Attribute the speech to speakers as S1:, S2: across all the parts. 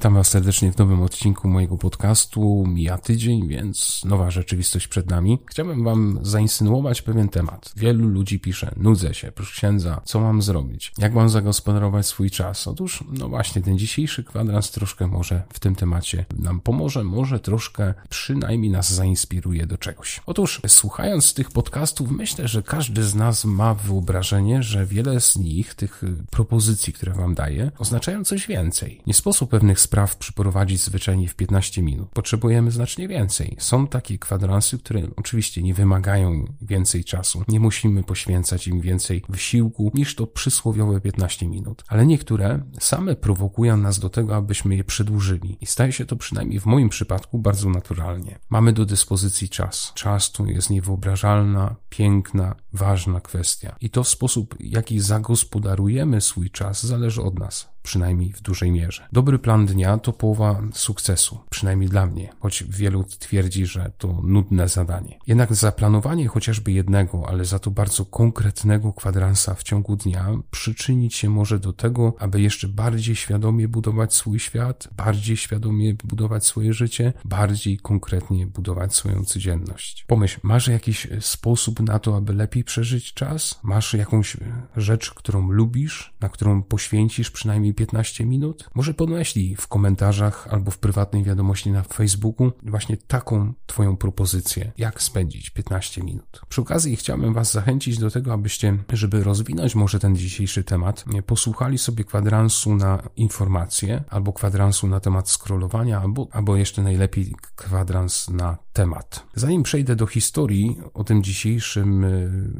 S1: Witam Was serdecznie w nowym odcinku mojego podcastu. Mija tydzień, więc nowa rzeczywistość przed nami. Chciałbym Wam zainsynuować pewien temat. Wielu ludzi pisze, nudzę się, proszę księdza, co mam zrobić? Jak mam zagospodarować swój czas? Otóż, no właśnie, ten dzisiejszy kwadrans troszkę może w tym temacie nam pomoże, może troszkę przynajmniej nas zainspiruje do czegoś. Otóż, słuchając tych podcastów, myślę, że każdy z nas ma wyobrażenie, że wiele z nich, tych propozycji, które Wam daję, oznaczają coś więcej. Nie sposób pewnych spraw przeprowadzić zwyczajnie w 15 minut. Potrzebujemy znacznie więcej. Są takie kwadransy, które oczywiście nie wymagają więcej czasu. Nie musimy poświęcać im więcej wysiłku niż to przysłowiowe 15 minut. Ale niektóre same prowokują nas do tego, abyśmy je przedłużyli. I staje się to przynajmniej w moim przypadku bardzo naturalnie. Mamy do dyspozycji czas. Czas to jest niewyobrażalna, piękna, ważna kwestia. I to sposób, jaki zagospodarujemy swój czas, zależy od nas przynajmniej w dużej mierze. Dobry plan dnia to połowa sukcesu, przynajmniej dla mnie, choć wielu twierdzi, że to nudne zadanie. Jednak zaplanowanie chociażby jednego, ale za to bardzo konkretnego kwadransa w ciągu dnia przyczynić się może do tego, aby jeszcze bardziej świadomie budować swój świat, bardziej świadomie budować swoje życie, bardziej konkretnie budować swoją codzienność. Pomyśl, masz jakiś sposób na to, aby lepiej przeżyć czas? Masz jakąś rzecz, którą lubisz, na którą poświęcisz przynajmniej przynajmniej 15 minut? Może podmeślij w komentarzach albo w prywatnej wiadomości na Facebooku właśnie taką Twoją propozycję, jak spędzić 15 minut. Przy okazji chciałbym Was zachęcić do tego, abyście, żeby rozwinąć może ten dzisiejszy temat, posłuchali sobie kwadransu na informacje, albo kwadransu na temat scrollowania, albo, albo jeszcze najlepiej kwadrans na temat. Zanim przejdę do historii o tym dzisiejszym y,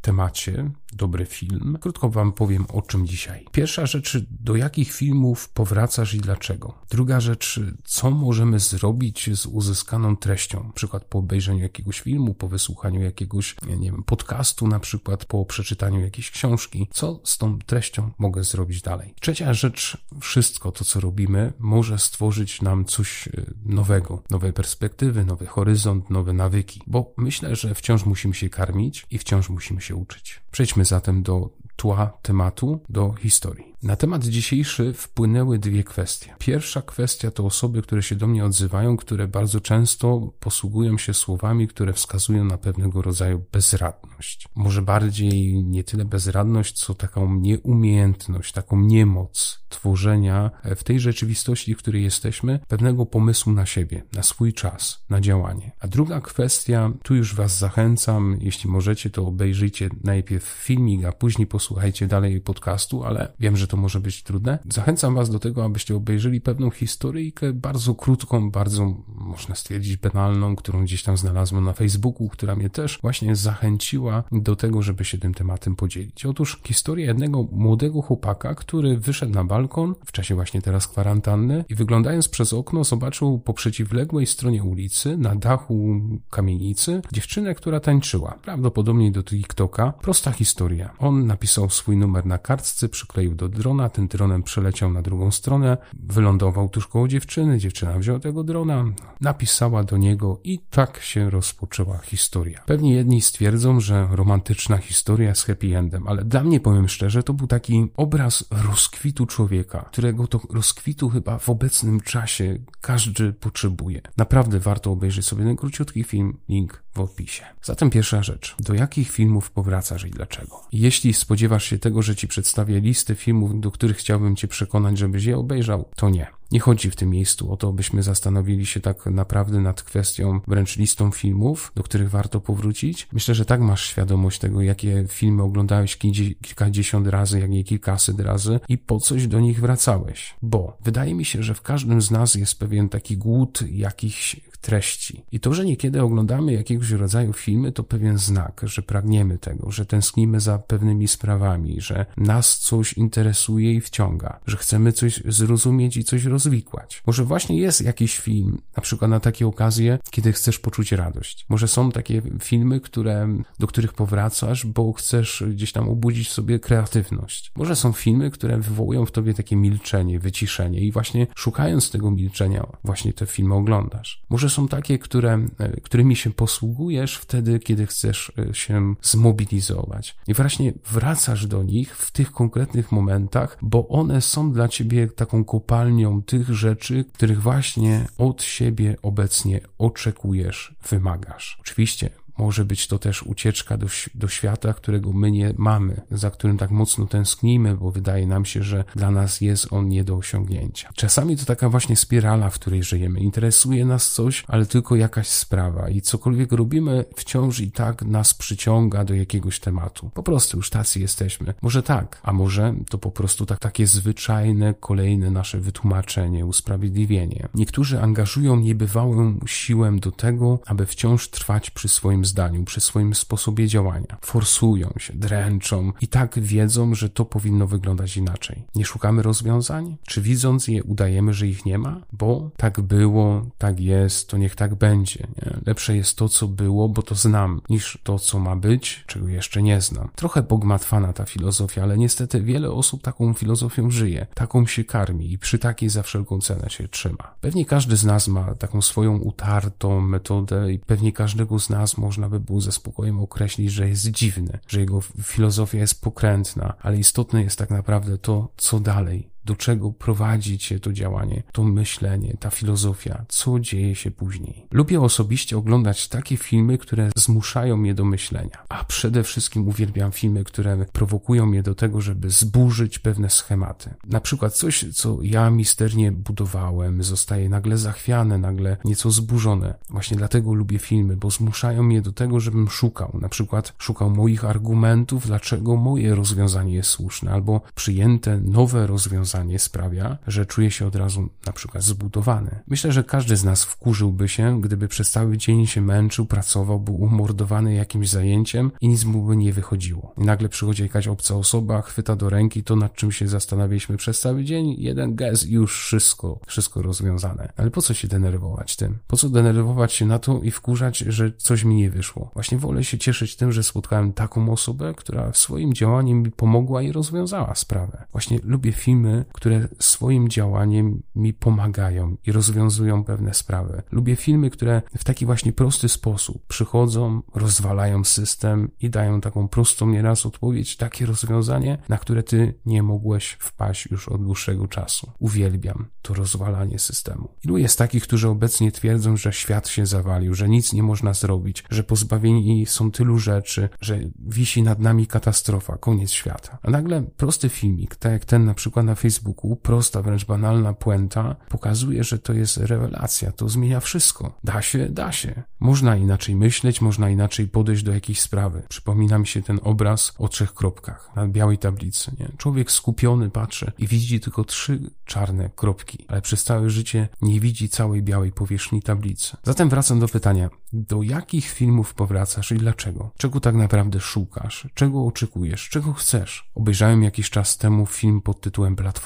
S1: temacie, dobry film, krótko Wam powiem o czym dzisiaj. Pierwsza rzecz, do jakich filmów powracasz i dlaczego. Druga rzecz, co możemy zrobić z uzyskaną treścią, na przykład po obejrzeniu jakiegoś filmu, po wysłuchaniu jakiegoś, nie wiem, podcastu, na przykład po przeczytaniu jakiejś książki. Co z tą treścią mogę zrobić dalej? Trzecia rzecz, wszystko to, co robimy, może stworzyć nam coś y, nowego, nowe perspektywy, nowy horyzont, nowe nawyki, bo myślę, że wciąż musimy się karmić i wciąż musimy się uczyć. Przejdźmy zatem do tła tematu, do historii. Na temat dzisiejszy wpłynęły dwie kwestie. Pierwsza kwestia to osoby, które się do mnie odzywają, które bardzo często posługują się słowami, które wskazują na pewnego rodzaju bezradność. Może bardziej nie tyle bezradność, co taką nieumiejętność, taką niemoc tworzenia w tej rzeczywistości, w której jesteśmy, pewnego pomysłu na siebie, na swój czas, na działanie. A druga kwestia, tu już Was zachęcam, jeśli możecie, to obejrzyjcie najpierw filmik, a później posłuchajcie dalej podcastu, ale wiem, że to może być trudne. Zachęcam Was do tego, abyście obejrzeli pewną historyjkę, bardzo krótką, bardzo, można stwierdzić, banalną, którą gdzieś tam znalazłem na Facebooku, która mnie też właśnie zachęciła do tego, żeby się tym tematem podzielić. Otóż historia jednego młodego chłopaka, który wyszedł na balkon w czasie właśnie teraz kwarantanny i wyglądając przez okno zobaczył po przeciwległej stronie ulicy, na dachu kamienicy, dziewczynę, która tańczyła. Prawdopodobnie do TikToka. Prosta historia. On napisał swój numer na kartce, przykleił do drona, ten dronem przeleciał na drugą stronę, wylądował tuż koło dziewczyny, dziewczyna wzięła tego drona, napisała do niego i tak się rozpoczęła historia. Pewnie jedni stwierdzą, że romantyczna historia z happy endem, ale dla mnie, powiem szczerze, to był taki obraz rozkwitu człowieka, którego to rozkwitu chyba w obecnym czasie każdy potrzebuje. Naprawdę warto obejrzeć sobie ten króciutki film, link w opisie. Zatem pierwsza rzecz. Do jakich filmów powracasz i dlaczego? Jeśli spodziewasz się tego, że ci przedstawię listę filmów, do których chciałbym cię przekonać, żebyś je obejrzał, to nie. Nie chodzi w tym miejscu o to, byśmy zastanowili się tak naprawdę nad kwestią wręcz listą filmów, do których warto powrócić. Myślę, że tak masz świadomość tego, jakie filmy oglądałeś kilkadziesiąt razy, jak nie kilkaset razy i po coś do nich wracałeś. Bo wydaje mi się, że w każdym z nas jest pewien taki głód jakichś treści. I to, że niekiedy oglądamy jakiegoś rodzaju filmy, to pewien znak, że pragniemy tego, że tęsknimy za pewnymi sprawami, że nas coś interesuje i wciąga, że chcemy coś zrozumieć i coś rozwikłać. Może właśnie jest jakiś film, na przykład na takie okazje, kiedy chcesz poczuć radość. Może są takie filmy, które, do których powracasz, bo chcesz gdzieś tam obudzić sobie kreatywność. Może są filmy, które wywołują w tobie takie milczenie, wyciszenie i właśnie szukając tego milczenia, właśnie te filmy oglądasz. Może są takie, które, e, którymi się posługujesz wtedy, kiedy chcesz e, się zmobilizować. I właśnie wracasz do nich w tych konkretnych momentach, bo one są dla ciebie taką kopalnią tych rzeczy, których właśnie od siebie obecnie oczekujesz, wymagasz. Oczywiście może być to też ucieczka do, do świata, którego my nie mamy, za którym tak mocno tęsknimy, bo wydaje nam się, że dla nas jest on nie do osiągnięcia. Czasami to taka właśnie spirala, w której żyjemy. Interesuje nas coś, ale tylko jakaś sprawa i cokolwiek robimy, wciąż i tak nas przyciąga do jakiegoś tematu. Po prostu już tacy jesteśmy. Może tak, a może to po prostu tak, takie zwyczajne, kolejne nasze wytłumaczenie, usprawiedliwienie. Niektórzy angażują niebywałą siłę do tego, aby wciąż trwać przy swoim zdaniu, przy swoim sposobie działania. Forsują się, dręczą i tak wiedzą, że to powinno wyglądać inaczej. Nie szukamy rozwiązań? Czy widząc je udajemy, że ich nie ma? Bo tak było, tak jest, to niech tak będzie. Nie? Lepsze jest to, co było, bo to znam, niż to, co ma być, czego jeszcze nie znam. Trochę bogmatwana ta filozofia, ale niestety wiele osób taką filozofią żyje, taką się karmi i przy takiej za wszelką cenę się trzyma. Pewnie każdy z nas ma taką swoją utartą metodę i pewnie każdego z nas można można by było ze spokojem określić, że jest dziwny, że jego filozofia jest pokrętna, ale istotne jest tak naprawdę to, co dalej, do czego prowadzi cię to działanie, to myślenie, ta filozofia, co dzieje się później. Lubię osobiście oglądać takie filmy, które zmuszają mnie do myślenia, a przede wszystkim uwielbiam filmy, które prowokują mnie do tego, żeby zburzyć pewne schematy. Na przykład coś, co ja misternie budowałem, zostaje nagle zachwiane, nagle nieco zburzone. Właśnie dlatego lubię filmy, bo zmuszają mnie do tego, żebym szukał. Na przykład szukał moich argumentów, dlaczego moje rozwiązanie jest słuszne, albo przyjęte nowe rozwiązanie rozwiązanie sprawia, że czuje się od razu na przykład zbudowany. Myślę, że każdy z nas wkurzyłby się, gdyby przez cały dzień się męczył, pracował, był umordowany jakimś zajęciem i nic mu by nie wychodziło. I nagle przychodzi jakaś obca osoba, chwyta do ręki to, nad czym się zastanawialiśmy przez cały dzień, jeden gest i już wszystko, wszystko rozwiązane. Ale po co się denerwować tym? Po co denerwować się na to i wkurzać, że coś mi nie wyszło? Właśnie wolę się cieszyć tym, że spotkałem taką osobę, która swoim działaniu mi pomogła i rozwiązała sprawę. Właśnie lubię filmy, które swoim działaniem mi pomagają i rozwiązują pewne sprawy. Lubię filmy, które w taki właśnie prosty sposób przychodzą, rozwalają system i dają taką prostą nieraz odpowiedź, takie rozwiązanie, na które ty nie mogłeś wpaść już od dłuższego czasu. Uwielbiam to rozwalanie systemu. Ilu jest takich, którzy obecnie twierdzą, że świat się zawalił, że nic nie można zrobić, że pozbawieni są tylu rzeczy, że wisi nad nami katastrofa, koniec świata. A nagle prosty filmik, tak jak ten na przykład na Facebooku, Facebooku, prosta, wręcz banalna puenta, pokazuje, że to jest rewelacja, to zmienia wszystko. Da się, da się. Można inaczej myśleć, można inaczej podejść do jakiejś sprawy. Przypomina mi się ten obraz o trzech kropkach na białej tablicy. Nie? Człowiek skupiony patrzy i widzi tylko trzy czarne kropki, ale przez całe życie nie widzi całej białej powierzchni tablicy. Zatem wracam do pytania, do jakich filmów powracasz i dlaczego? Czego tak naprawdę szukasz? Czego oczekujesz? Czego chcesz? Obejrzałem jakiś czas temu film pod tytułem Platforma.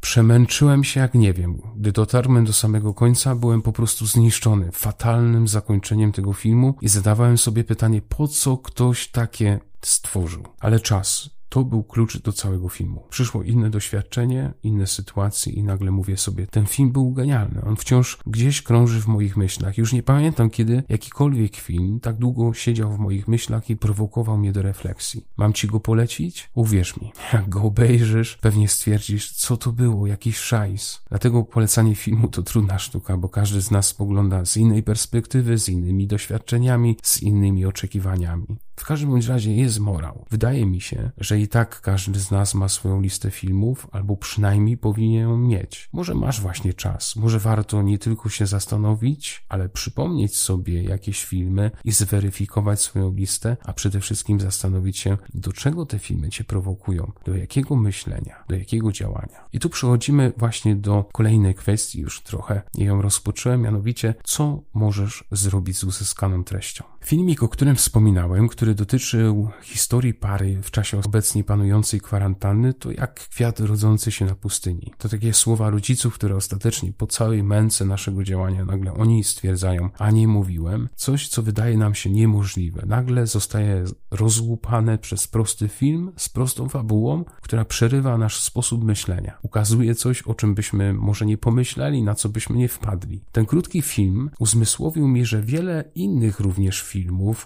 S1: Przemęczyłem się jak nie wiem. Gdy dotarłem do samego końca, byłem po prostu zniszczony fatalnym zakończeniem tego filmu i zadawałem sobie pytanie, po co ktoś takie stworzył. Ale czas, to był klucz do całego filmu. Przyszło inne doświadczenie, inne sytuacje i nagle mówię sobie, ten film był genialny. On wciąż gdzieś krąży w moich myślach. Już nie pamiętam, kiedy jakikolwiek film tak długo siedział w moich myślach i prowokował mnie do refleksji. Mam ci go polecić? Uwierz mi, jak go obejrzysz, pewnie stwierdzisz, co to było, jakiś szajs. Dlatego polecanie filmu to trudna sztuka, bo każdy z nas spogląda z innej perspektywy, z innymi doświadczeniami, z innymi oczekiwaniami. W każdym bądź razie jest morał. Wydaje mi się, że i tak każdy z nas ma swoją listę filmów, albo przynajmniej powinien ją mieć. Może masz właśnie czas, może warto nie tylko się zastanowić, ale przypomnieć sobie jakieś filmy i zweryfikować swoją listę, a przede wszystkim zastanowić się, do czego te filmy cię prowokują, do jakiego myślenia, do jakiego działania. I tu przechodzimy właśnie do kolejnej kwestii, już trochę ją rozpocząłem, mianowicie, co możesz zrobić z uzyskaną treścią. Filmik, o którym wspominałem, który dotyczył historii pary w czasie obecnie panującej kwarantanny, to jak kwiat rodzący się na pustyni. To takie słowa rodziców, które ostatecznie po całej męce naszego działania nagle oni stwierdzają, a nie mówiłem, coś, co wydaje nam się niemożliwe. Nagle zostaje rozłupane przez prosty film z prostą fabułą, która przerywa nasz sposób myślenia. Ukazuje coś, o czym byśmy może nie pomyśleli, na co byśmy nie wpadli. Ten krótki film uzmysłowił mi, że wiele innych również filmów,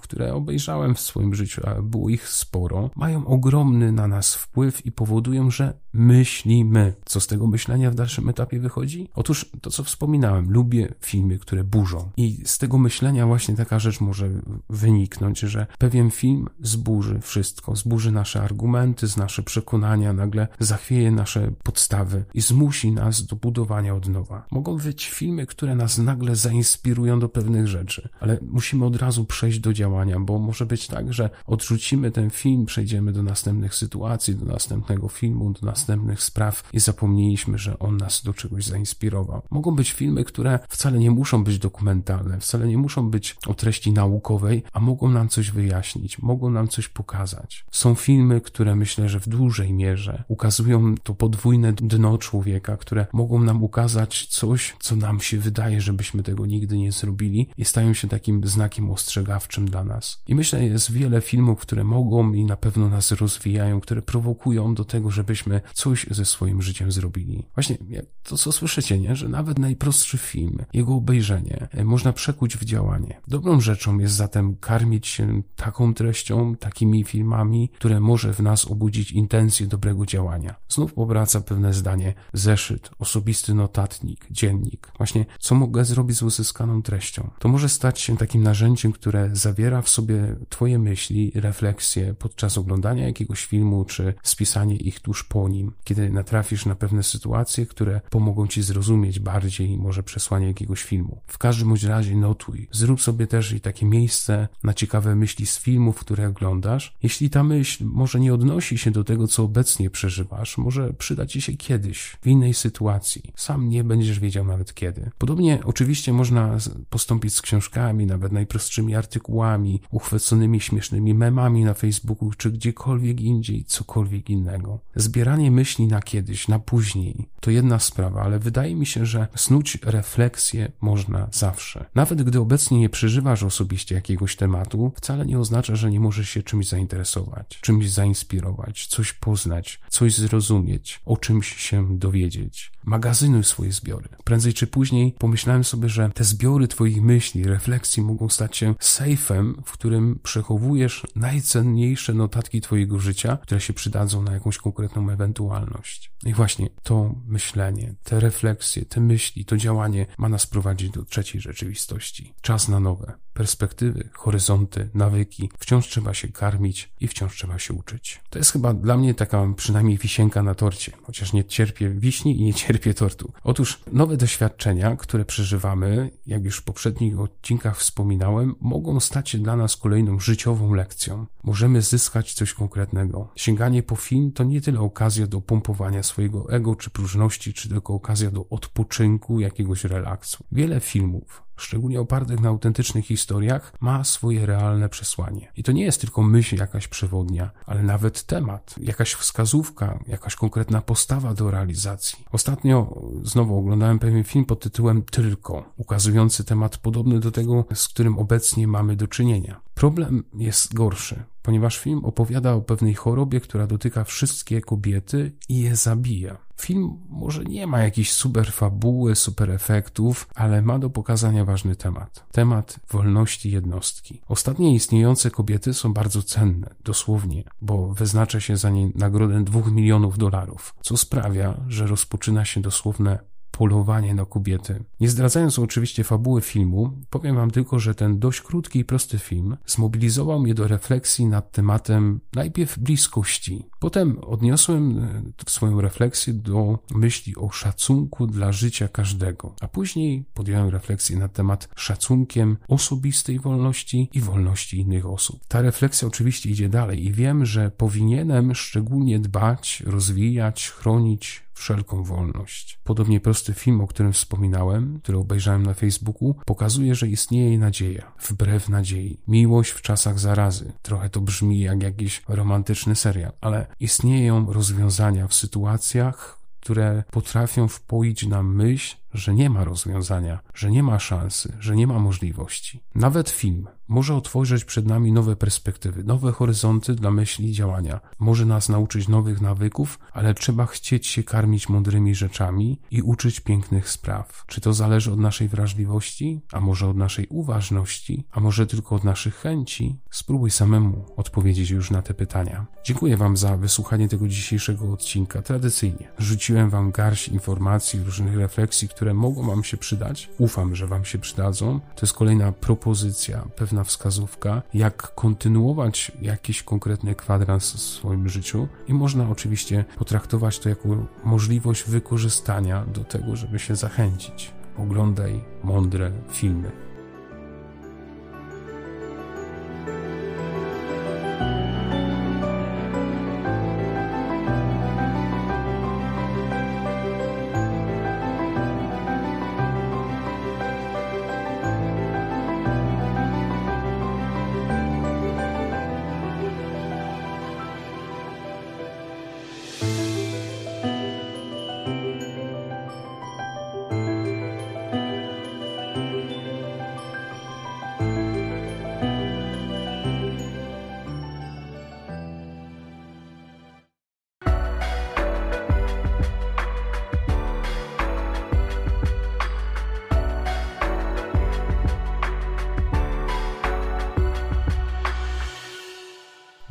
S1: które obejrzałem w swoim życiu, a było ich sporo, mają ogromny na nas wpływ i powodują, że myślimy. Co z tego myślenia w dalszym etapie wychodzi? Otóż to, co wspominałem, lubię filmy, które burzą. I z tego myślenia właśnie taka rzecz może wyniknąć, że pewien film zburzy wszystko, zburzy nasze argumenty, z nasze przekonania, nagle zachwieje nasze podstawy i zmusi nas do budowania od nowa. Mogą być filmy, które nas nagle zainspirują do pewnych rzeczy, ale musimy od razu przejść do działania, bo może być tak, że odrzucimy ten film, przejdziemy do następnych sytuacji, do następnego filmu, do następnych spraw i zapomnieliśmy, że on nas do czegoś zainspirował. Mogą być filmy, które wcale nie muszą być dokumentalne, wcale nie muszą być o treści naukowej, a mogą nam coś wyjaśnić, mogą nam coś pokazać. Są filmy, które myślę, że w dużej mierze ukazują to podwójne dno człowieka, które mogą nam ukazać coś, co nam się wydaje, żebyśmy tego nigdy nie zrobili i stają się takim znakiem ostrzegawczym dla nas. I myślę, jest wiele filmów, które mogą i na pewno nas rozwijają, które prowokują do tego, żebyśmy coś ze swoim życiem zrobili. Właśnie to, co słyszycie, nie? że nawet najprostszy film, jego obejrzenie e, można przekuć w działanie. Dobrą rzeczą jest zatem karmić się taką treścią, takimi filmami, które może w nas obudzić intencję dobrego działania. Znów powraca pewne zdanie, zeszyt, osobisty notatnik, dziennik. Właśnie, co mogę zrobić z uzyskaną treścią? To może stać się takim narzędziem, które zawiera w sobie Twoje myśli, refleksje podczas oglądania jakiegoś filmu, czy spisanie ich tuż po nim, kiedy natrafisz na pewne sytuacje, które pomogą Ci zrozumieć bardziej może przesłanie jakiegoś filmu. W każdym bądź razie notuj. Zrób sobie też i takie miejsce na ciekawe myśli z filmów, które oglądasz. Jeśli ta myśl może nie odnosi się do tego, co obecnie przeżywasz, może przyda Ci się kiedyś, w innej sytuacji. Sam nie będziesz wiedział nawet kiedy. Podobnie oczywiście można postąpić z książkami, nawet najprostszymi artykułami, uchwyconymi śmiesznymi memami na Facebooku, czy gdziekolwiek indziej, cokolwiek innego. Zbieranie myśli na kiedyś, na później, to jedna sprawa, ale wydaje mi się, że snuć refleksję można zawsze. Nawet gdy obecnie nie przeżywasz osobiście jakiegoś tematu, wcale nie oznacza, że nie możesz się czymś zainteresować, czymś zainspirować, coś poznać, coś zrozumieć, o czymś się dowiedzieć. Magazynuj swoje zbiory. Prędzej czy później pomyślałem sobie, że te zbiory Twoich myśli, refleksji mogą stać się sejfem, w którym przechowujesz najcenniejsze notatki Twojego życia, które się przydadzą na jakąś konkretną ewentualność. I właśnie to myślenie, te refleksje, te myśli, to działanie ma nas prowadzić do trzeciej rzeczywistości. Czas na nowe perspektywy, horyzonty, nawyki. Wciąż trzeba się karmić i wciąż trzeba się uczyć. To jest chyba dla mnie taka przynajmniej wisienka na torcie, chociaż nie cierpię wiśni i nie cierpię tortu. Otóż nowe doświadczenia, które przeżywamy, jak już w poprzednich odcinkach wspominałem, mogą stać się dla nas kolejną życiową lekcją. Możemy zyskać coś konkretnego. Sięganie po film to nie tyle okazja do pompowania swojego ego czy próżności, czy tylko okazja do odpoczynku, jakiegoś relaksu. Wiele filmów, szczególnie opartych na autentycznych historiach, ma swoje realne przesłanie. I to nie jest tylko myśl jakaś przewodnia, ale nawet temat, jakaś wskazówka, jakaś konkretna postawa do realizacji. Ostatnio znowu oglądałem pewien film pod tytułem Tylko, ukazujący temat podobny do tego, z którym obecnie mamy do czynienia. Problem jest gorszy, ponieważ film opowiada o pewnej chorobie, która dotyka wszystkie kobiety i je zabija. Film może nie ma jakiejś super fabuły, super efektów, ale ma do pokazania ważny temat. Temat wolności jednostki. Ostatnie istniejące kobiety są bardzo cenne, dosłownie, bo wyznacza się za nie nagrodę dwóch milionów dolarów, co sprawia, że rozpoczyna się dosłowne polowanie na kobiety. Nie zdradzając oczywiście fabuły filmu, powiem wam tylko, że ten dość krótki i prosty film zmobilizował mnie do refleksji nad tematem najpierw bliskości. Potem odniosłem e, swoją refleksję do myśli o szacunku dla życia każdego, a później podjąłem refleksję na temat szacunkiem osobistej wolności i wolności innych osób. Ta refleksja oczywiście idzie dalej i wiem, że powinienem szczególnie dbać, rozwijać, chronić wszelką wolność. Podobnie prosty film, o którym wspominałem, który obejrzałem na Facebooku, pokazuje, że istnieje nadzieja, wbrew nadziei. Miłość w czasach zarazy. Trochę to brzmi jak jakiś romantyczny serial, ale istnieją rozwiązania w sytuacjach, które potrafią wpoić nam myśl, że nie ma rozwiązania, że nie ma szansy, że nie ma możliwości. Nawet film może otworzyć przed nami nowe perspektywy, nowe horyzonty dla myśli i działania. Może nas nauczyć nowych nawyków, ale trzeba chcieć się karmić mądrymi rzeczami i uczyć pięknych spraw. Czy to zależy od naszej wrażliwości, a może od naszej uważności, a może tylko od naszych chęci? Spróbuj samemu odpowiedzieć już na te pytania. Dziękuję Wam za wysłuchanie tego dzisiejszego odcinka. Tradycyjnie rzuciłem Wam garść informacji, różnych refleksji, które mogą Wam się przydać. Ufam, że Wam się przydadzą. To jest kolejna propozycja, pewna wskazówka, jak kontynuować jakiś konkretny kwadrans w swoim życiu i można oczywiście potraktować to jako możliwość wykorzystania do tego, żeby się zachęcić. Oglądaj mądre filmy.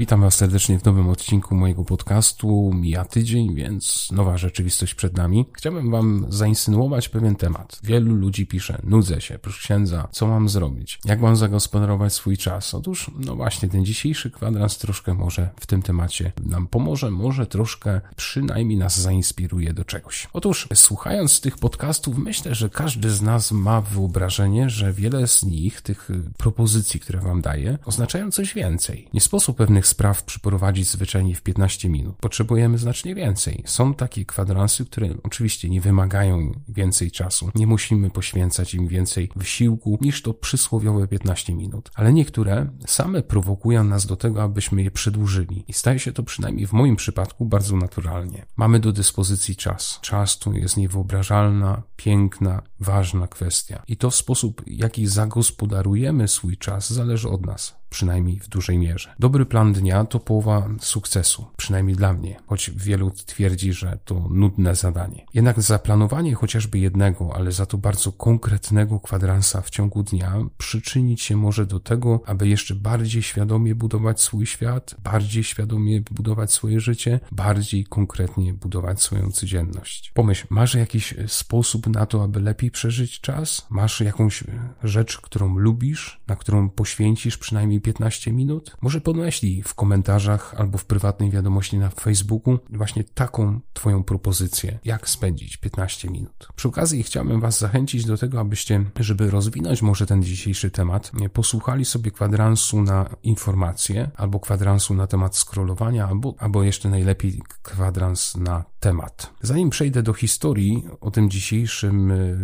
S1: Witam Was serdecznie w nowym odcinku mojego podcastu. Mija tydzień, więc nowa rzeczywistość przed nami. Chciałbym Wam zainsynuować pewien temat. Wielu ludzi pisze, nudzę się, proszę księdza, co mam zrobić? Jak mam zagospodarować swój czas? Otóż, no właśnie, ten dzisiejszy kwadrans troszkę może w tym temacie nam pomoże, może troszkę przynajmniej nas zainspiruje do czegoś. Otóż, słuchając tych podcastów, myślę, że każdy z nas ma wyobrażenie, że wiele z nich, tych propozycji, które Wam daję, oznaczają coś więcej. Nie sposób pewnych spraw przyprowadzić zwyczajnie w 15 minut. Potrzebujemy znacznie więcej. Są takie kwadransy, które oczywiście nie wymagają więcej czasu. Nie musimy poświęcać im więcej wysiłku niż to przysłowiowe 15 minut. Ale niektóre same prowokują nas do tego, abyśmy je przedłużyli. I staje się to przynajmniej w moim przypadku bardzo naturalnie. Mamy do dyspozycji czas. Czas to jest niewyobrażalna, piękna, ważna kwestia. I to w sposób, jaki zagospodarujemy swój czas, zależy od nas przynajmniej w dużej mierze. Dobry plan dnia to połowa sukcesu, przynajmniej dla mnie, choć wielu twierdzi, że to nudne zadanie. Jednak zaplanowanie chociażby jednego, ale za to bardzo konkretnego kwadransa w ciągu dnia przyczynić się może do tego, aby jeszcze bardziej świadomie budować swój świat, bardziej świadomie budować swoje życie, bardziej konkretnie budować swoją codzienność. Pomyśl, masz jakiś sposób na to, aby lepiej przeżyć czas? Masz jakąś rzecz, którą lubisz, na którą poświęcisz przynajmniej 15 minut? Może podmeślij w komentarzach albo w prywatnej wiadomości na Facebooku właśnie taką Twoją propozycję, jak spędzić 15 minut. Przy okazji chciałbym Was zachęcić do tego, abyście, żeby rozwinąć może ten dzisiejszy temat, posłuchali sobie kwadransu na informacje, albo kwadransu na temat scrollowania, albo, albo jeszcze najlepiej kwadrans na temat. Zanim przejdę do historii o tym dzisiejszym y,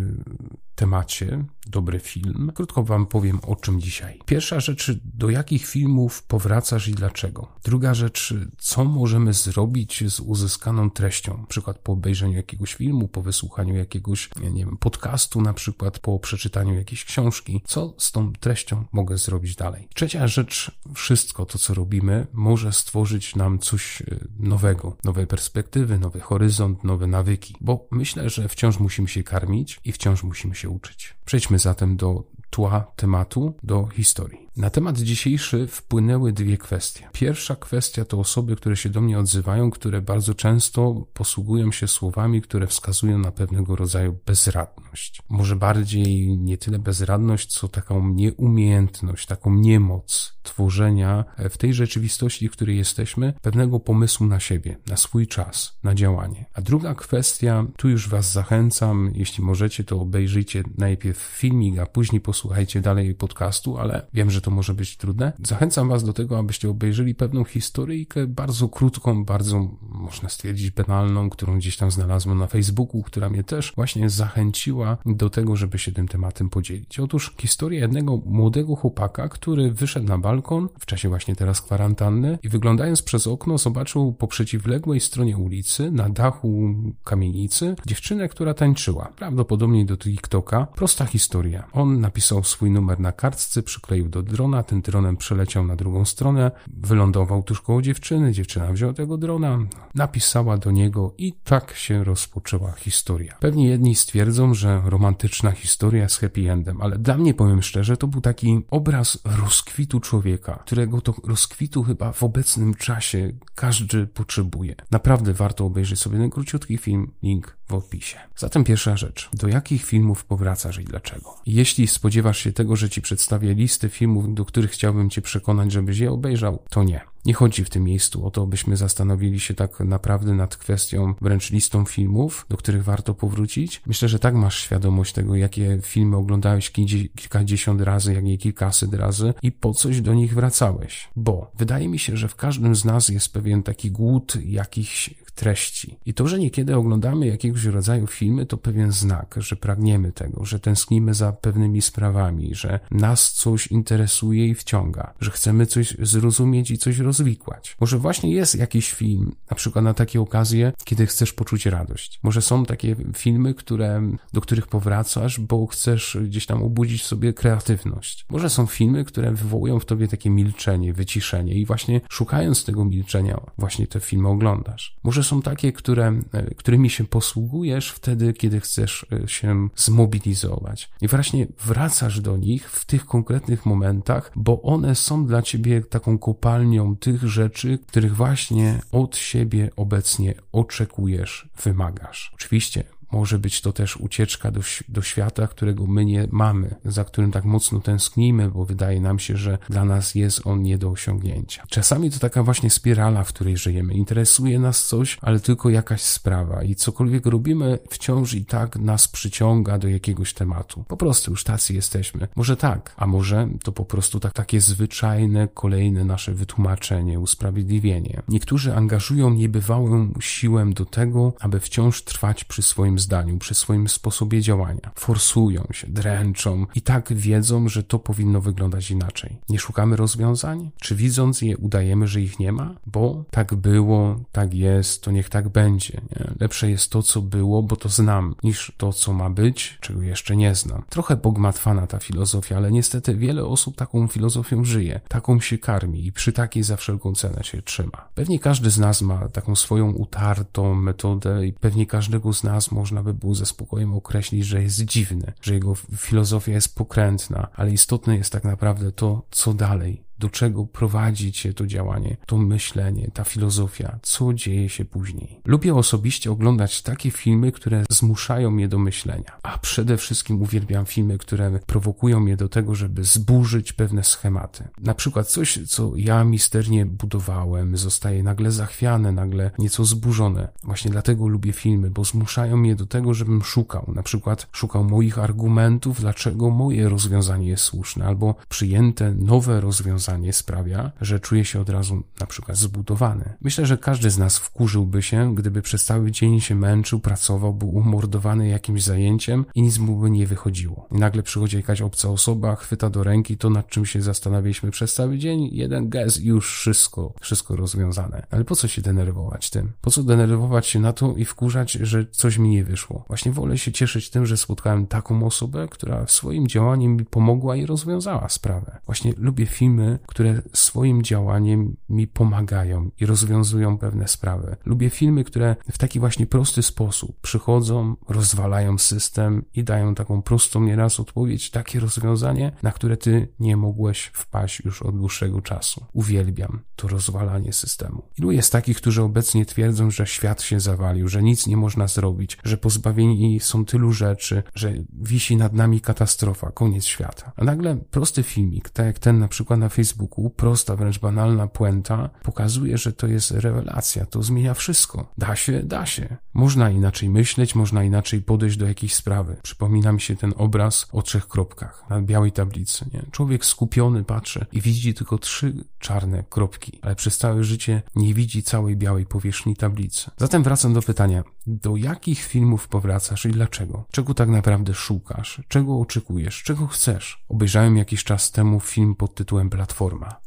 S1: temacie, dobry film, krótko Wam powiem o czym dzisiaj. Pierwsza rzecz, do jakich filmów powracasz i dlaczego. Druga rzecz, co możemy zrobić z uzyskaną treścią, na przykład po obejrzeniu jakiegoś filmu, po wysłuchaniu jakiegoś, nie wiem, podcastu, na przykład po przeczytaniu jakiejś książki. Co z tą treścią mogę zrobić dalej? Trzecia rzecz, wszystko to, co robimy, może stworzyć nam coś y, nowego, nowe perspektywy, nowy horyzont, nowe nawyki, bo myślę, że wciąż musimy się karmić i wciąż musimy się uczyć. Przejdźmy zatem do tła tematu, do historii. Na temat dzisiejszy wpłynęły dwie kwestie. Pierwsza kwestia to osoby, które się do mnie odzywają, które bardzo często posługują się słowami, które wskazują na pewnego rodzaju bezradność. Może bardziej nie tyle bezradność, co taką nieumiejętność, taką niemoc tworzenia w tej rzeczywistości, w której jesteśmy, pewnego pomysłu na siebie, na swój czas, na działanie. A druga kwestia, tu już Was zachęcam, jeśli możecie, to obejrzyjcie najpierw filmik, a później posłuchajcie dalej podcastu, ale wiem, że to może być trudne. Zachęcam Was do tego, abyście obejrzeli pewną historyjkę, bardzo krótką, bardzo, można stwierdzić, banalną, którą gdzieś tam znalazłem na Facebooku, która mnie też właśnie zachęciła do tego, żeby się tym tematem podzielić. Otóż historia jednego młodego chłopaka, który wyszedł na balkon w czasie właśnie teraz kwarantanny i wyglądając przez okno zobaczył po przeciwległej stronie ulicy, na dachu kamienicy, dziewczynę, która tańczyła. Prawdopodobnie do TikToka. Prosta historia. On napisał swój numer na kartce, przykleił do drona, ten dronem przeleciał na drugą stronę, wylądował tuż koło dziewczyny, dziewczyna wzięła tego drona, napisała do niego i tak się rozpoczęła historia. Pewnie jedni stwierdzą, że romantyczna historia z happy endem, ale dla mnie, powiem szczerze, to był taki obraz rozkwitu człowieka, którego to rozkwitu chyba w obecnym czasie każdy potrzebuje. Naprawdę warto obejrzeć sobie ten króciutki film, link w opisie. Zatem pierwsza rzecz. Do jakich filmów powracasz i dlaczego? Jeśli spodziewasz się tego, że ci przedstawię listę filmów, do których chciałbym cię przekonać, żebyś je obejrzał, to nie. Nie chodzi w tym miejscu o to, byśmy zastanowili się tak naprawdę nad kwestią wręcz listą filmów, do których warto powrócić. Myślę, że tak masz świadomość tego, jakie filmy oglądałeś kilkadziesiąt razy, jak nie kilkaset razy i po coś do nich wracałeś. Bo wydaje mi się, że w każdym z nas jest pewien taki głód jakichś treści. I to, że niekiedy oglądamy jakiegoś rodzaju filmy, to pewien znak, że pragniemy tego, że tęsknimy za pewnymi sprawami, że nas coś interesuje i wciąga, że chcemy coś zrozumieć i coś rozwikłać. Może właśnie jest jakiś film, na przykład na takie okazje, kiedy chcesz poczuć radość. Może są takie filmy, które, do których powracasz, bo chcesz gdzieś tam obudzić sobie kreatywność. Może są filmy, które wywołują w tobie takie milczenie, wyciszenie i właśnie szukając tego milczenia, właśnie te filmy oglądasz. Może są takie, które, e, którymi się posługujesz wtedy, kiedy chcesz e, się zmobilizować. I właśnie wracasz do nich w tych konkretnych momentach, bo one są dla ciebie taką kopalnią tych rzeczy, których właśnie od siebie obecnie oczekujesz, wymagasz. Oczywiście może być to też ucieczka do, do świata, którego my nie mamy, za którym tak mocno tęsknimy, bo wydaje nam się, że dla nas jest on nie do osiągnięcia. Czasami to taka właśnie spirala, w której żyjemy. Interesuje nas coś, ale tylko jakaś sprawa i cokolwiek robimy, wciąż i tak nas przyciąga do jakiegoś tematu. Po prostu już tacy jesteśmy. Może tak, a może to po prostu tak, takie zwyczajne, kolejne nasze wytłumaczenie, usprawiedliwienie. Niektórzy angażują niebywałą siłę do tego, aby wciąż trwać przy swoim zdaniu, przy swoim sposobie działania. Forsują się, dręczą i tak wiedzą, że to powinno wyglądać inaczej. Nie szukamy rozwiązań? Czy widząc je udajemy, że ich nie ma? Bo tak było, tak jest, to niech tak będzie. Nie? Lepsze jest to, co było, bo to znam, niż to, co ma być, czego jeszcze nie znam. Trochę bogmatwana ta filozofia, ale niestety wiele osób taką filozofią żyje, taką się karmi i przy takiej za wszelką cenę się trzyma. Pewnie każdy z nas ma taką swoją utartą metodę i pewnie każdego z nas może można by było ze spokojem określić, że jest dziwny, że jego filozofia jest pokrętna, ale istotne jest tak naprawdę to, co dalej, do czego prowadzi cię to działanie, to myślenie, ta filozofia, co dzieje się później. Lubię osobiście oglądać takie filmy, które zmuszają mnie do myślenia, a przede wszystkim uwielbiam filmy, które prowokują mnie do tego, żeby zburzyć pewne schematy. Na przykład coś, co ja misternie budowałem, zostaje nagle zachwiane, nagle nieco zburzone. Właśnie dlatego lubię filmy, bo zmuszają mnie do tego, żebym szukał. Na przykład szukał moich argumentów, dlaczego moje rozwiązanie jest słuszne, albo przyjęte nowe rozwiązanie rozwiązanie sprawia, że czuje się od razu na przykład zbudowany. Myślę, że każdy z nas wkurzyłby się, gdyby przez cały dzień się męczył, pracował, był umordowany jakimś zajęciem i nic mu by nie wychodziło. I nagle przychodzi jakaś obca osoba, chwyta do ręki to, nad czym się zastanawialiśmy przez cały dzień, jeden gest już wszystko, wszystko rozwiązane. Ale po co się denerwować tym? Po co denerwować się na to i wkurzać, że coś mi nie wyszło? Właśnie wolę się cieszyć tym, że spotkałem taką osobę, która swoim działaniem mi pomogła i rozwiązała sprawę. Właśnie lubię filmy, które swoim działaniem mi pomagają i rozwiązują pewne sprawy. Lubię filmy, które w taki właśnie prosty sposób przychodzą, rozwalają system i dają taką prostą nieraz odpowiedź, takie rozwiązanie, na które ty nie mogłeś wpaść już od dłuższego czasu. Uwielbiam to rozwalanie systemu. Ilu jest takich, którzy obecnie twierdzą, że świat się zawalił, że nic nie można zrobić, że pozbawieni są tylu rzeczy, że wisi nad nami katastrofa, koniec świata. A nagle prosty filmik, tak jak ten na przykład na Facebooku, Facebooku, prosta, wręcz banalna puenta, pokazuje, że to jest rewelacja, to zmienia wszystko. Da się, da się. Można inaczej myśleć, można inaczej podejść do jakiejś sprawy. Przypomina mi się ten obraz o trzech kropkach na białej tablicy. Nie? Człowiek skupiony patrzy i widzi tylko trzy czarne kropki, ale przez całe życie nie widzi całej białej powierzchni tablicy. Zatem wracam do pytania, do jakich filmów powracasz i dlaczego? Czego tak naprawdę szukasz? Czego oczekujesz? Czego chcesz? Obejrzałem jakiś czas temu film pod tytułem Platforma.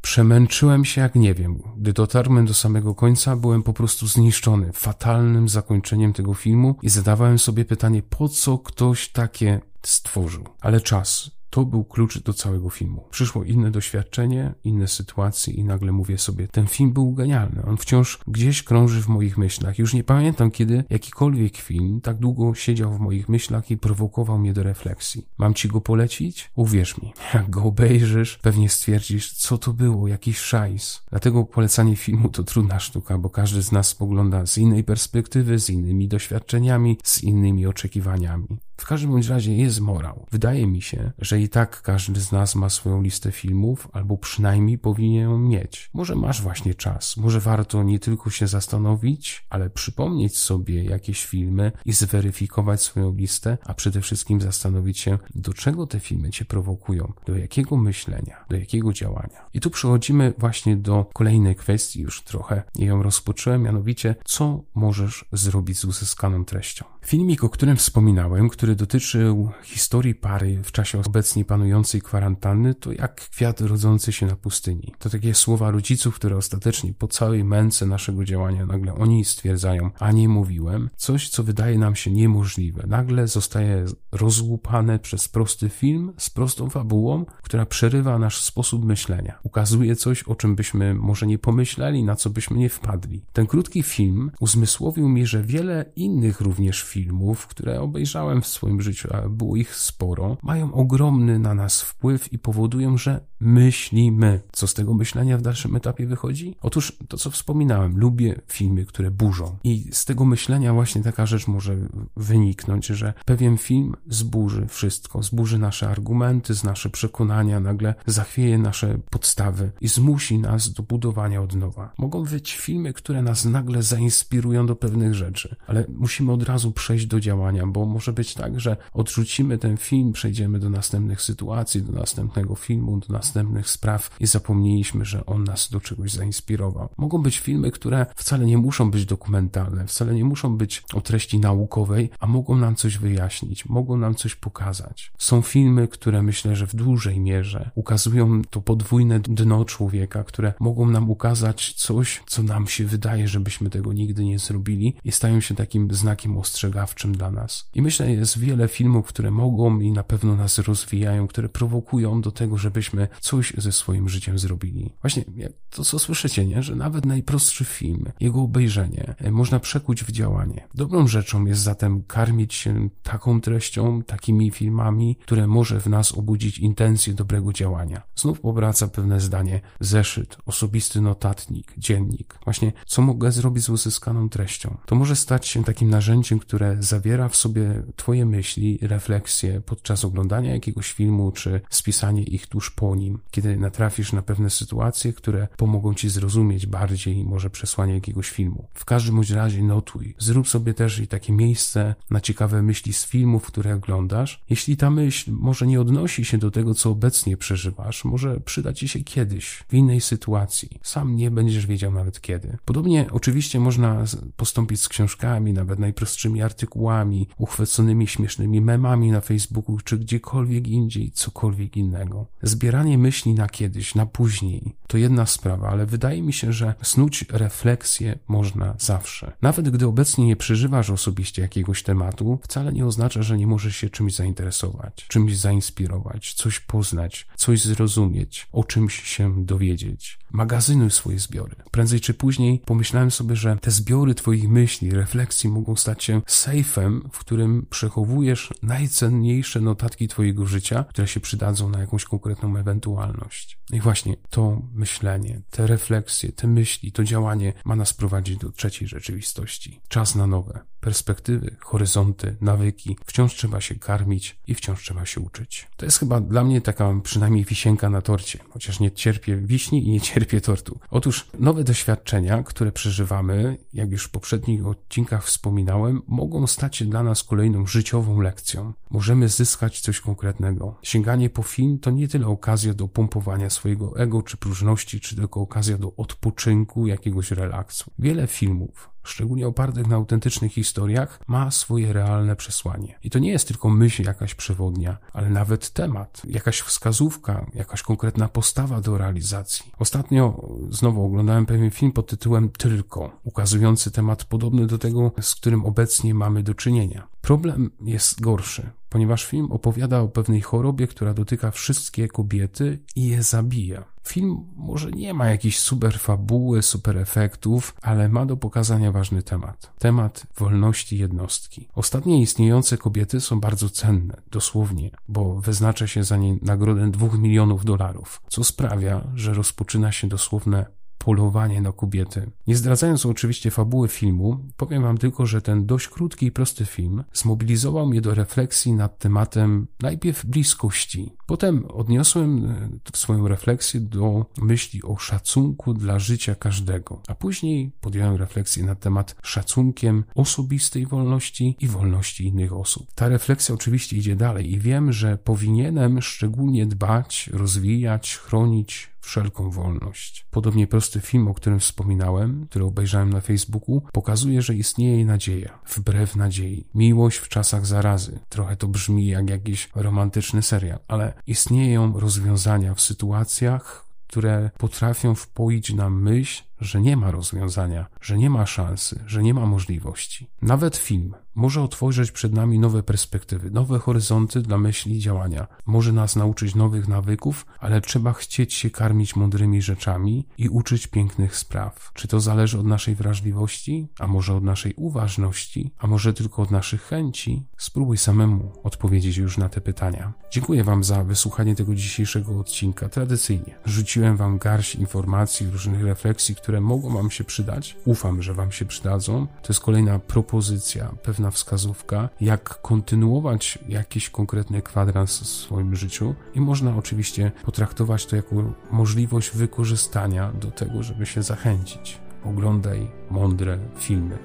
S1: Przemęczyłem się jak nie wiem. Gdy dotarłem do samego końca, byłem po prostu zniszczony fatalnym zakończeniem tego filmu i zadawałem sobie pytanie, po co ktoś takie stworzył. Ale czas, to był klucz do całego filmu. Przyszło inne doświadczenie, inne sytuacje i nagle mówię sobie, ten film był genialny. On wciąż gdzieś krąży w moich myślach. Już nie pamiętam, kiedy jakikolwiek film tak długo siedział w moich myślach i prowokował mnie do refleksji. Mam ci go polecić? Uwierz mi, jak go obejrzysz, pewnie stwierdzisz, co to było, jakiś szajs. Dlatego polecanie filmu to trudna sztuka, bo każdy z nas spogląda z innej perspektywy, z innymi doświadczeniami, z innymi oczekiwaniami. W każdym bądź razie jest morał. Wydaje mi się, że i tak każdy z nas ma swoją listę filmów, albo przynajmniej powinien ją mieć. Może masz właśnie czas, może warto nie tylko się zastanowić, ale przypomnieć sobie jakieś filmy i zweryfikować swoją listę, a przede wszystkim zastanowić się, do czego te filmy cię prowokują, do jakiego myślenia, do jakiego działania. I tu przechodzimy właśnie do kolejnej kwestii, już trochę ją rozpocząłem, mianowicie, co możesz zrobić z uzyskaną treścią. Filmik, o którym wspominałem, który dotyczył historii pary w czasie obecnie panującej kwarantanny, to jak kwiat rodzący się na pustyni. To takie słowa rodziców, które ostatecznie po całej męce naszego działania nagle oni stwierdzają, a nie mówiłem, coś, co wydaje nam się niemożliwe. Nagle zostaje rozłupane przez prosty film z prostą fabułą, która przerywa nasz sposób myślenia. Ukazuje coś, o czym byśmy może nie pomyśleli, na co byśmy nie wpadli. Ten krótki film uzmysłowił mi, że wiele innych również filmów, które obejrzałem w swoim życiu, a było ich sporo, mają ogromny na nas wpływ i powodują, że myślimy. Co z tego myślenia w dalszym etapie wychodzi? Otóż to, co wspominałem, lubię filmy, które burzą. I z tego myślenia właśnie taka rzecz może wyniknąć, że pewien film zburzy wszystko, zburzy nasze argumenty, z nasze przekonania, nagle zachwieje nasze podstawy i zmusi nas do budowania od nowa. Mogą być filmy, które nas nagle zainspirują do pewnych rzeczy, ale musimy od razu przejść do działania, bo może być tak, że odrzucimy ten film, przejdziemy do następnych sytuacji, do następnego filmu, do następnych spraw i zapomnieliśmy, że on nas do czegoś zainspirował. Mogą być filmy, które wcale nie muszą być dokumentalne, wcale nie muszą być o treści naukowej, a mogą nam coś wyjaśnić, mogą nam coś pokazać. Są filmy, które myślę, że w dużej mierze ukazują to podwójne dno człowieka, które mogą nam ukazać coś, co nam się wydaje, żebyśmy tego nigdy nie zrobili i stają się takim znakiem ostrzegawczym dla nas. I myślę, jest wiele filmów, które mogą i na pewno nas rozwijają, które prowokują do tego, żebyśmy coś ze swoim życiem zrobili. Właśnie to, co słyszycie, nie? że nawet najprostszy film, jego obejrzenie e, można przekuć w działanie. Dobrą rzeczą jest zatem karmić się taką treścią, takimi filmami, które może w nas obudzić intencję dobrego działania. Znów powraca pewne zdanie, zeszyt, osobisty notatnik, dziennik. Właśnie, co mogę zrobić z uzyskaną treścią? To może stać się takim narzędziem, które zawiera w sobie Twoje myśli, refleksje podczas oglądania jakiegoś filmu, czy spisanie ich tuż po nim, kiedy natrafisz na pewne sytuacje, które pomogą Ci zrozumieć bardziej może przesłanie jakiegoś filmu. W każdym bądź razie notuj. Zrób sobie też i takie miejsce na ciekawe myśli z filmów, które oglądasz. Jeśli ta myśl może nie odnosi się do tego, co obecnie przeżywasz, może przyda Ci się kiedyś, w innej sytuacji. Sam nie będziesz wiedział nawet kiedy. Podobnie oczywiście można postąpić z książkami, nawet najprostszymi artykułami, uchwyconymi śmiesznymi memami na Facebooku czy gdziekolwiek indziej, cokolwiek innego. Zbieranie myśli na kiedyś, na później to jedna sprawa, ale wydaje mi się, że snuć refleksję można zawsze. Nawet gdy obecnie nie przeżywasz osobiście jakiegoś tematu, wcale nie oznacza, że nie możesz się czymś zainteresować, czymś zainspirować, coś poznać, coś zrozumieć, o czymś się dowiedzieć. Magazynuj swoje zbiory. Prędzej czy później pomyślałem sobie, że te zbiory Twoich myśli, refleksji mogą stać się sejfem, w którym przechowujesz najcenniejsze notatki Twojego życia, które się przydadzą na jakąś konkretną ewentualność. I właśnie to myślenie, te refleksje, te myśli, to działanie ma nas prowadzić do trzeciej rzeczywistości. Czas na nowe. Perspektywy, horyzonty, nawyki. Wciąż trzeba się karmić i wciąż trzeba się uczyć. To jest chyba dla mnie taka przynajmniej wisienka na torcie, chociaż nie cierpię wiśni i nie cierpię tortu. Otóż nowe doświadczenia, które przeżywamy, jak już w poprzednich odcinkach wspominałem, mogą stać się dla nas kolejną życiową lekcją. Możemy zyskać coś konkretnego. Sięganie po film to nie tyle okazja do pompowania swojego ego czy próżności, czy tylko okazja do odpoczynku, jakiegoś relaksu. Wiele filmów, szczególnie opartych na autentycznych historiach, ma swoje realne przesłanie. I to nie jest tylko myśl jakaś przewodnia, ale nawet temat, jakaś wskazówka, jakaś konkretna postawa do realizacji. Ostatnio znowu oglądałem pewien film pod tytułem Tylko, ukazujący temat podobny do tego, z którym obecnie mamy do czynienia. Problem jest gorszy, ponieważ film opowiada o pewnej chorobie, która dotyka wszystkie kobiety i je zabija. Film może nie ma jakiejś super fabuły, super efektów, ale ma do pokazania ważny temat. Temat wolności jednostki. Ostatnie istniejące kobiety są bardzo cenne, dosłownie, bo wyznacza się za nie nagrodę dwóch milionów dolarów, co sprawia, że rozpoczyna się dosłowne polowanie na kobiety. Nie zdradzając oczywiście fabuły filmu, powiem wam tylko, że ten dość krótki i prosty film zmobilizował mnie do refleksji nad tematem najpierw bliskości. Potem odniosłem e, swoją refleksję do myśli o szacunku dla życia każdego, a później podjąłem refleksję na temat szacunkiem osobistej wolności i wolności innych osób. Ta refleksja oczywiście idzie dalej i wiem, że powinienem szczególnie dbać, rozwijać, chronić, wszelką wolność. Podobnie prosty film, o którym wspominałem, który obejrzałem na Facebooku, pokazuje, że istnieje nadzieja, wbrew nadziei. Miłość w czasach zarazy. Trochę to brzmi jak jakiś romantyczny serial, ale istnieją rozwiązania w sytuacjach, które potrafią wpoić nam myśl, że nie ma rozwiązania, że nie ma szansy, że nie ma możliwości. Nawet film może otworzyć przed nami nowe perspektywy, nowe horyzonty dla myśli i działania. Może nas nauczyć nowych nawyków, ale trzeba chcieć się karmić mądrymi rzeczami i uczyć pięknych spraw. Czy to zależy od naszej wrażliwości, a może od naszej uważności, a może tylko od naszych chęci? Spróbuj samemu odpowiedzieć już na te pytania. Dziękuję Wam za wysłuchanie tego dzisiejszego odcinka. Tradycyjnie rzuciłem Wam garść informacji, różnych refleksji, które mogą Wam się przydać. Ufam, że Wam się przydadzą. To jest kolejna propozycja, pewna wskazówka, jak kontynuować jakiś konkretny kwadrans w swoim życiu i można oczywiście potraktować to jako możliwość wykorzystania do tego, żeby się zachęcić. Oglądaj mądre filmy.